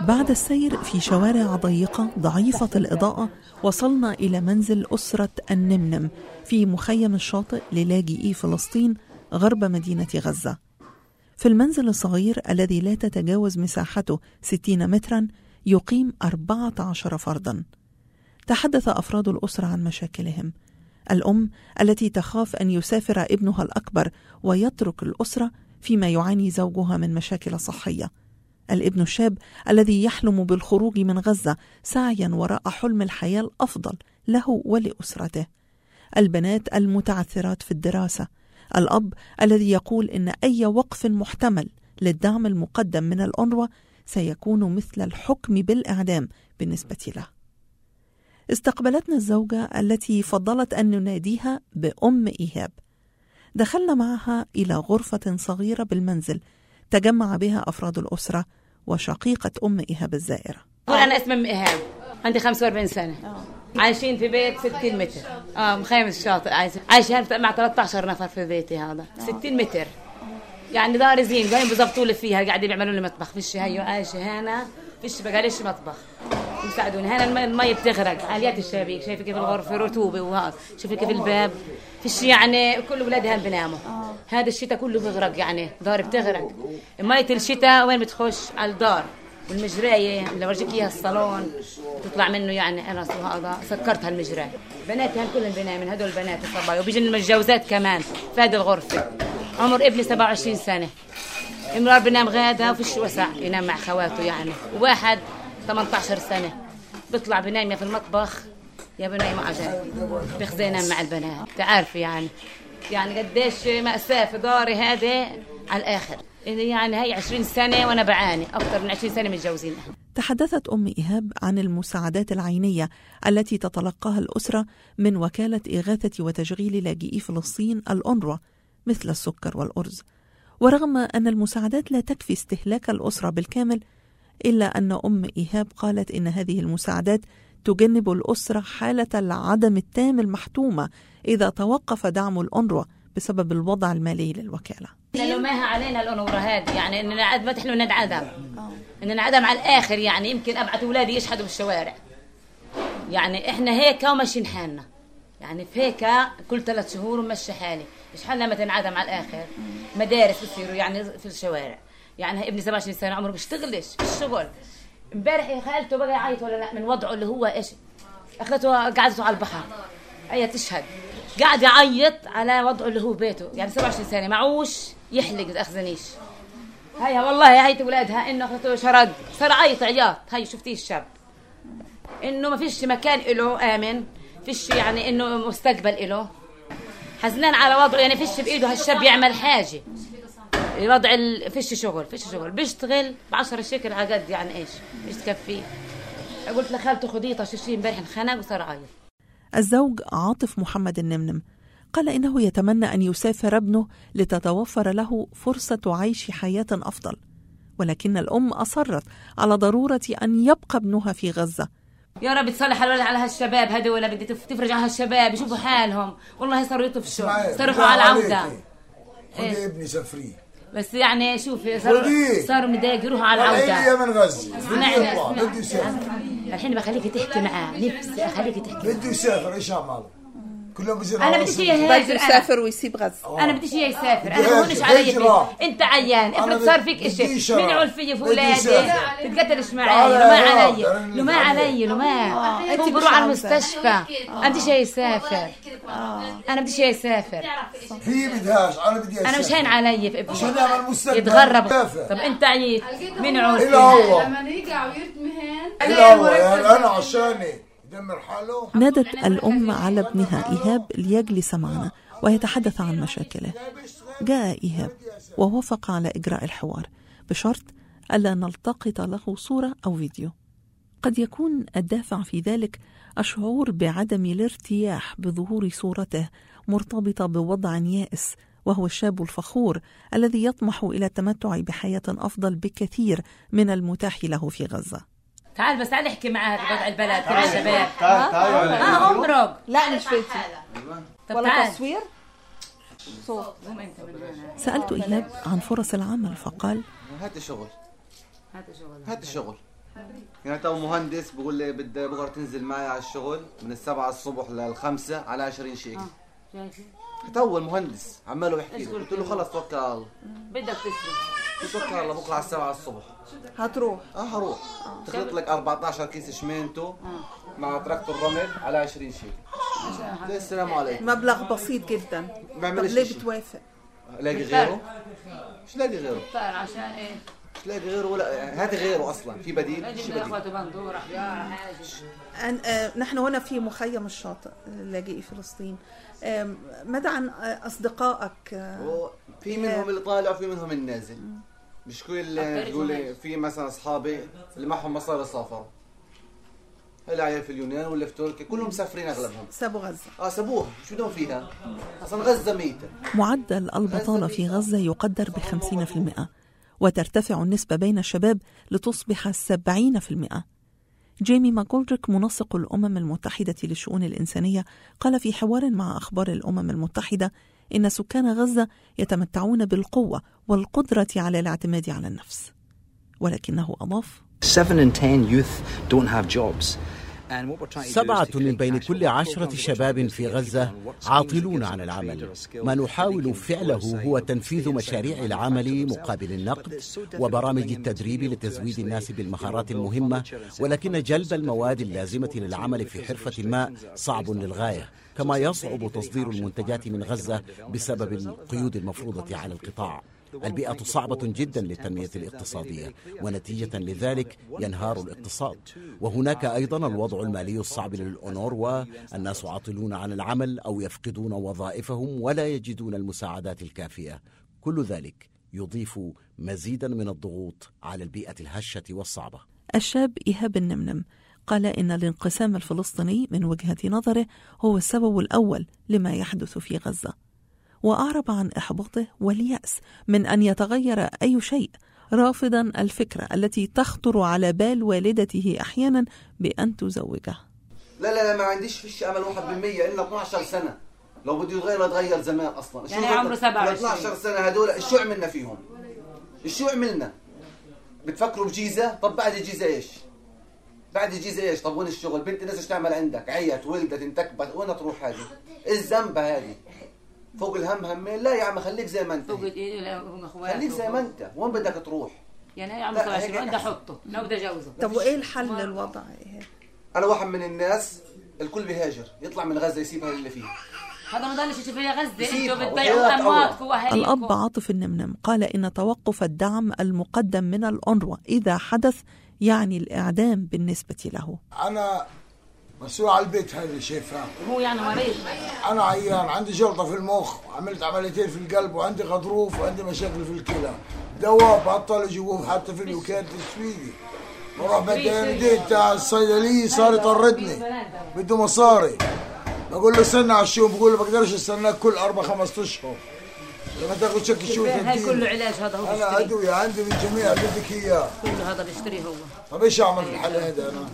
بعد السير في شوارع ضيقة ضعيفة الإضاءة وصلنا إلى منزل أسرة النمنم في مخيم الشاطئ للاجئي فلسطين غرب مدينة غزة. في المنزل الصغير الذي لا تتجاوز مساحته 60 مترا يقيم 14 فردا. تحدث أفراد الأسرة عن مشاكلهم. الأم التي تخاف أن يسافر ابنها الأكبر ويترك الأسرة فيما يعاني زوجها من مشاكل صحية. الابن الشاب الذي يحلم بالخروج من غزة سعيا وراء حلم الحياة الأفضل له ولأسرته. البنات المتعثرات في الدراسة. الأب الذي يقول إن أي وقف محتمل للدعم المقدم من الأنروا سيكون مثل الحكم بالإعدام بالنسبة له. استقبلتنا الزوجة التي فضلت أن نناديها بأم إيهاب. دخلنا معها إلى غرفة صغيرة بالمنزل تجمع بها أفراد الأسرة وشقيقة أم إيهاب الزائرة. أنا اسمي أم إيهاب. عندي 45 سنة. عايشين في بيت 60 متر. آه مخيم الشاطئ. عايشين عايشين مع 13 نفر في بيتي هذا. 60 متر. يعني دار زين. قاعدين بيظبطوا لي فيها. قاعدين بيعملوا لي مطبخ. فيش هي عايشه هنا. فيش بقاليش مطبخ؟ يساعدوني. هنا المي بتغرق. عاليات الشبابيك. شايفة كيف الغرفة رطوبة وهذا. شوفي كيف الباب. فيش يعني كل اولادي هان بناموا هذا الشتاء كله بيغرق يعني. دار بتغرق. مية الشتاء وين بتخش؟ على الدار. والمجراية اللي ورجيك إياها الصالون. تطلع منه يعني. أنا وهذا سكرت هالمجراية. بناتي هن كلهم بنامين هدول البنات الصبايا. وبيجي المتجوزات كمان في هذه الغرفة. عمر ابني 27 سنة. امرار بنام غادا وفيش وسع. ينام مع خواته يعني. وواحد 18 سنة. بيطلع بنام يا في المطبخ. يا بنام مع بيخزي ينام مع البنات. تعرفي يعني. يعني قديش مأساة في داري هذه؟ على الآخر. يعني هي 20 سنة وأنا بعاني. أكثر من 20 سنة متجوزين. تحدثت أم إيهاب عن المساعدات العينية التي تتلقاها الأسرة من وكالة إغاثة وتشغيل لاجئي فلسطين الأونروا مثل السكر والأرز. ورغم أن المساعدات لا تكفي استهلاك الأسرة بالكامل إلا أن أم إيهاب قالت إن هذه المساعدات تجنب الأسرة حالة العدم التام المحتومة إذا توقف دعم الأونروا بسبب الوضع المالي للوكالة. لو ما علينا الأونروا هذه يعني إننا ما تحلو ندعدم إننا نعدم على الآخر يعني يمكن أبعت أولادي يشحدوا بالشوارع يعني إحنا هيك وماشيين حالنا. يعني في هيك كل ثلاث شهور ومشي حالي. مش حالنا ما تنعدم على الآخر. مدارس بصيروا يعني في الشوارع. يعني ابني 27 سنة عمره بيشتغلش في الشغل. امبارح خالته بقى يعيط ولا لا؟ من وضعه اللي هو إيش؟ اخذته قعدته على البحر. هي تشهد. قاعد يعيط على وضعه اللي هو بيته. يعني 27 سنة. معوش يحلق اخذنيش هيا والله هي اولادها إنه اخذته شرد. صار عيط عياط. هي شفتيه الشاب. إنه ما فيش مكان له امن فيش يعني إنه مستقبل له حزنان على وضعه. يعني فيش بإيده هالشاب يعمل حاجة. وضع ال... فيش شغل فيش شغل. بيشتغل ب 10 شيكل على قد يعني إيش؟ إيش تكفيه قلت لخالته خديه طششيه امبارح انخنق وصار عايط الزوج عاطف محمد النمنم قال إنه يتمنى أن يسافر ابنه لتتوفر له فرصة عيش حياة أفضل. ولكن الأم أصرت على ضرورة أن يبقى ابنها في غزة. يا رب تصلح على هالشباب هذول بدي تفرج على هالشباب يشوفوا حالهم. والله صاروا يطفشوا صاروا على العودة. خذي ابني سفريه بس يعني شوفي صار صار مضايق يروح على العودة. هي من غزه بدي يسافر الحين بخليك تحكي معاه. نفسي اخليك تحكي بده يسافر إيش اعمل كلهم بيصير أنا بديش اياه بده يسافر ويسيب غزة. أنا بديش اياه يسافر. أنا هونش علي أنت عيان. افرض صار فيك شيء. منعوا في اولادي تتقتلش معي لو ما علي. لو ما علي لو ما انت بروح على المستشفى. أنا بديش اياه يسافر. أنا بديش اياه يسافر هي بدهاش أنا بدي أنا مش هين علي في ابني عشان نعمل مستقبل. يتغرب. طب أنت عييت منعوا إلى هو. لما يرجع ويرتمهن إلى هو. يعني أنا عشاني نادت الأم على ابنها إيهاب ليجلس معنا ويتحدث عن مشاكله. جاء إيهاب ووافق على إجراء الحوار بشرط ألا نلتقط له صورة أو فيديو. قد يكون الدافع في ذلك الشعور بعدم الارتياح بظهور صورته مرتبطة بوضع يائس وهو الشاب الفخور الذي يطمح إلى التمتع بحياة أفضل بكثير من المتاح له في غزة. تعال بس تعال احكي معها في وضع البلد كل الشباب تعال تعال آه امرق لا مش فاتي ولا تصوير؟ صوت. سألت إيهاب عن فرص العمل فقال هات شغل. هات شغل. هات شغل. يعني تو مهندس بقول لي بدي بكره تنزل معي على الشغل من السبعة الصبح للخمسة على 20 شيكل شايفة؟ تو المهندس عماله يحكي لي. قلت له؟ خلص توكل. على الله بدك تصرف توكل على الله بكرة على السبعة الصبح. هتروح؟ آه هروح. تخلط لك 14 كيس شمينتو مع تراكتور رمل على 20 شيكل ليه السلام عليكم. مبلغ بسيط جدا. طب بعملش ليه. بتوافق؟ لاقي. غيره؟ مش لاقي غيره. عشان إيه؟ مش لاقي غيره ولا هذا غيره أصلا في بديل من بديل. أن- آه، نحن هنا في مخيم الشاطئ لاجئي فلسطين. ماذا عن آه، أصدقائك؟ آه، في منهم اللي طالع وفي منهم النازل مش كل إجمالي. في مثلا أصحابي اللي معهم مصاري سافروا. اللي عيال في اليونان ولا في تركيا كلهم مسافرين أغلبهم. سابوا غزة. آه سابوها. شو بدهم فيها؟ أصلا غزة ميتة. معدل البطالة في غزة يقدر بخمسين في المئة. وترتفع النسبة بين الشباب لتصبح سبعين في المئة جيمي ماجولدريك منسق الأمم المتحدة للشؤون الإنسانية قال في حوار مع أخبار الأمم المتحدة إن سكان غزة يتمتعون بالقوة والقدرة على الاعتماد على النفس ولكنه أضاف Seven in ten youth don't have jobs. سبعة من بين كل عشرة شباب في غزة عاطلون عن العمل. ما نحاول فعله هو تنفيذ مشاريع العمل مقابل النقد وبرامج التدريب لتزويد الناس بالمهارات المهمة ولكن جلب المواد اللازمة للعمل في حرفة الماء صعب للغاية كما يصعب تصدير المنتجات من غزة بسبب القيود المفروضة على القطاع. البيئة صعبة جدا للتنمية الاقتصادية ونتيجة لذلك ينهار الاقتصاد. وهناك أيضا الوضع المالي الصعب للأونروا الناس عاطلون عن العمل أو يفقدون وظائفهم ولا يجدون المساعدات الكافية. كل ذلك يضيف مزيدا من الضغوط على البيئة الهشة والصعبة. الشاب إيهاب النمنم قال إن الانقسام الفلسطيني من وجهة نظره هو السبب الأول لما يحدث في غزة. وأعرب عن إحباطه واليأس من أن يتغير أي شيء رافضا الفكرة التي تخطر على بال والدته أحيانا بأن تزوجه لا لا لا ما عنديش فيش أمل 1% إلا 12 سنة لو بده يتغير يتغير زمان أصلا يعني عمره بدك- 27. 12 سنة هدول شو عملنا فيهم؟ شو عملنا؟ بتفكروا بجيزة؟ طب بعد الجيزة إيش؟ بعد الجيزة إيش؟ طب وين الشغل؟ بنت الناس إيش تعمل عندك؟ عيت ولدت انتكبت وين تروح هذه؟ إيش ذنبها هذه؟ فوق الهم همين؟ لا يا عم خليك زي ما انت. فوق اخواته خليك زي ما انت. وين بدك تروح؟ يعني لا، هيك 27 بدي. أحطه. لو بدي اجوزه طب وإيه الحل للوضع؟ إيهاب؟ أنا واحد من الناس الكل بيهاجر. يطلع من غزة يسيبها اللي فيها هذا ما ضلش فيها غزة. أنتوا الله. امواتكم وأهاليكم. الأب عاطف النمنم قال إن توقف الدعم المقدم من الأونروا إذا حدث يعني الإعدام بالنسبة له. أنا مسؤول على البيت هذا شايفها هو يعني مريض. أنا عيان عندي جلطة في المخ عملت عمليتين في القلب وعندي غضروف وعندي مشاكل في الكلى. دواء بطل يجيبوه حتى في الوكالة السويدي. بروح بدي دي بتاع الصيدلية صار يطردني بده مصاري. بقول له استنى على الشوم بقول له بقدرش استناك كل أربع خمس أشهر. لما تاخذ شك الشوم هاي كله علاج هذا هو أنا ادويه عندي من جميع اللي بدك إياه. كله هذا بيشتريه هو. طب إيش أعمل في الحل هذا أنا؟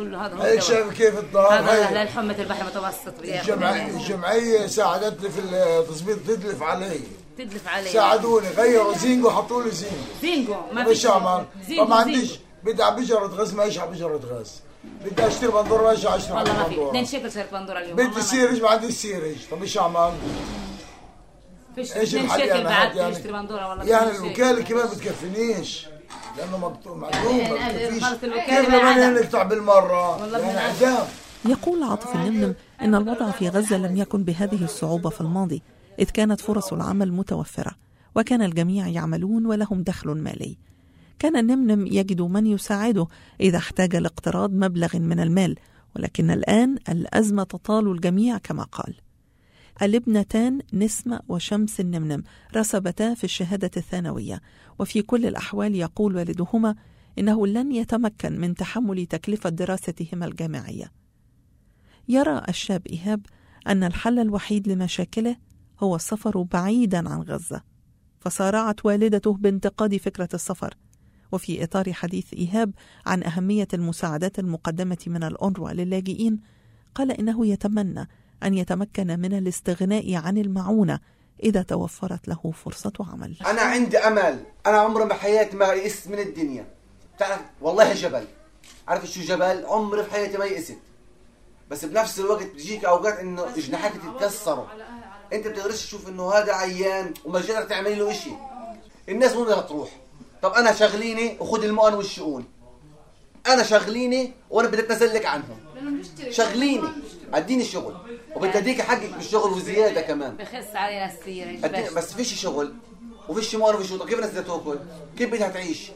كله هذا هو هيك. شايف كيف الظهر هذا هي للحمة البحر المتوسط بياخذ الجمعية. الجمعية ساعدتني في التظبيط تدلف علي. تدلف عليه ساعدوني غيروا زينجو حطوا لي زينجو. زينجو؟ ما فيش اعمل؟ ما. عنديش بدي على بجرة غاز ما إيش على بجرة غاز بدي أشتري بندورة ما أشتري والله ما في. 2 شيكل صارت بندورة اليوم. بدي سيرج ما عندي سيرج. طب إيش أعمل؟ فيش إيش 2 الحل؟ يعني بعد يعني. بندورة والله يعني. الوكالة كمان بتكفينيش لأنه يعني الوكالة كيف ما لما بالمرة؟ والله يعني يقول عاطف النمنم إن الوضع في غزة لم يكن بهذه الصعوبة في الماضي إذ كانت فرص العمل متوفرة وكان الجميع يعملون ولهم دخل مالي. كان النمنم يجد من يساعده إذا احتاج لاقتراض مبلغ من المال ولكن الآن الأزمة تطال الجميع كما قال. الابنتان نسمة وشمس النمنم رسبتا في الشهادة الثانوية. وفي كل الأحوال يقول والدهما إنه لن يتمكن من تحمل تكلفة دراستهما الجامعية. يرى الشاب إيهاب أن الحل الوحيد لمشاكله هو السفر بعيدا عن غزة. فصارعت والدته بانتقاد فكرة السفر. وفي إطار حديث إيهاب عن أهمية المساعدات المقدمة من الأونروا للاجئين قال إنه يتمنى أن يتمكن من الاستغناء عن المعونة إذا توفرت له فرصة عمل. أنا عندي أمل. أنا عمري ما حياتي ما يئست من الدنيا. بتعرف والله جبل. عارف شو جبل؟ عمري في حياتي ما يئست بس بنفس الوقت بتجيك أوقات إنه جناحك تتكسروا أنت بتقدرش تشوف إنه هذا عيان وما تقدر تعملي له شيء الناس مو بدها تروح طب أنا شغليني وخذ المؤن والشؤون. أنا شغليني وأنا بدي اتنازل لك عنهم. شغليني أديني شغل. وبدي أديك حقك بالشغل وزيادة كمان. بخس علينا السيرة أديني بس؟ فيش شغل. وفيش مؤن وفيش شغل. كيف بدها تاكل؟ كيف بدها تعيش؟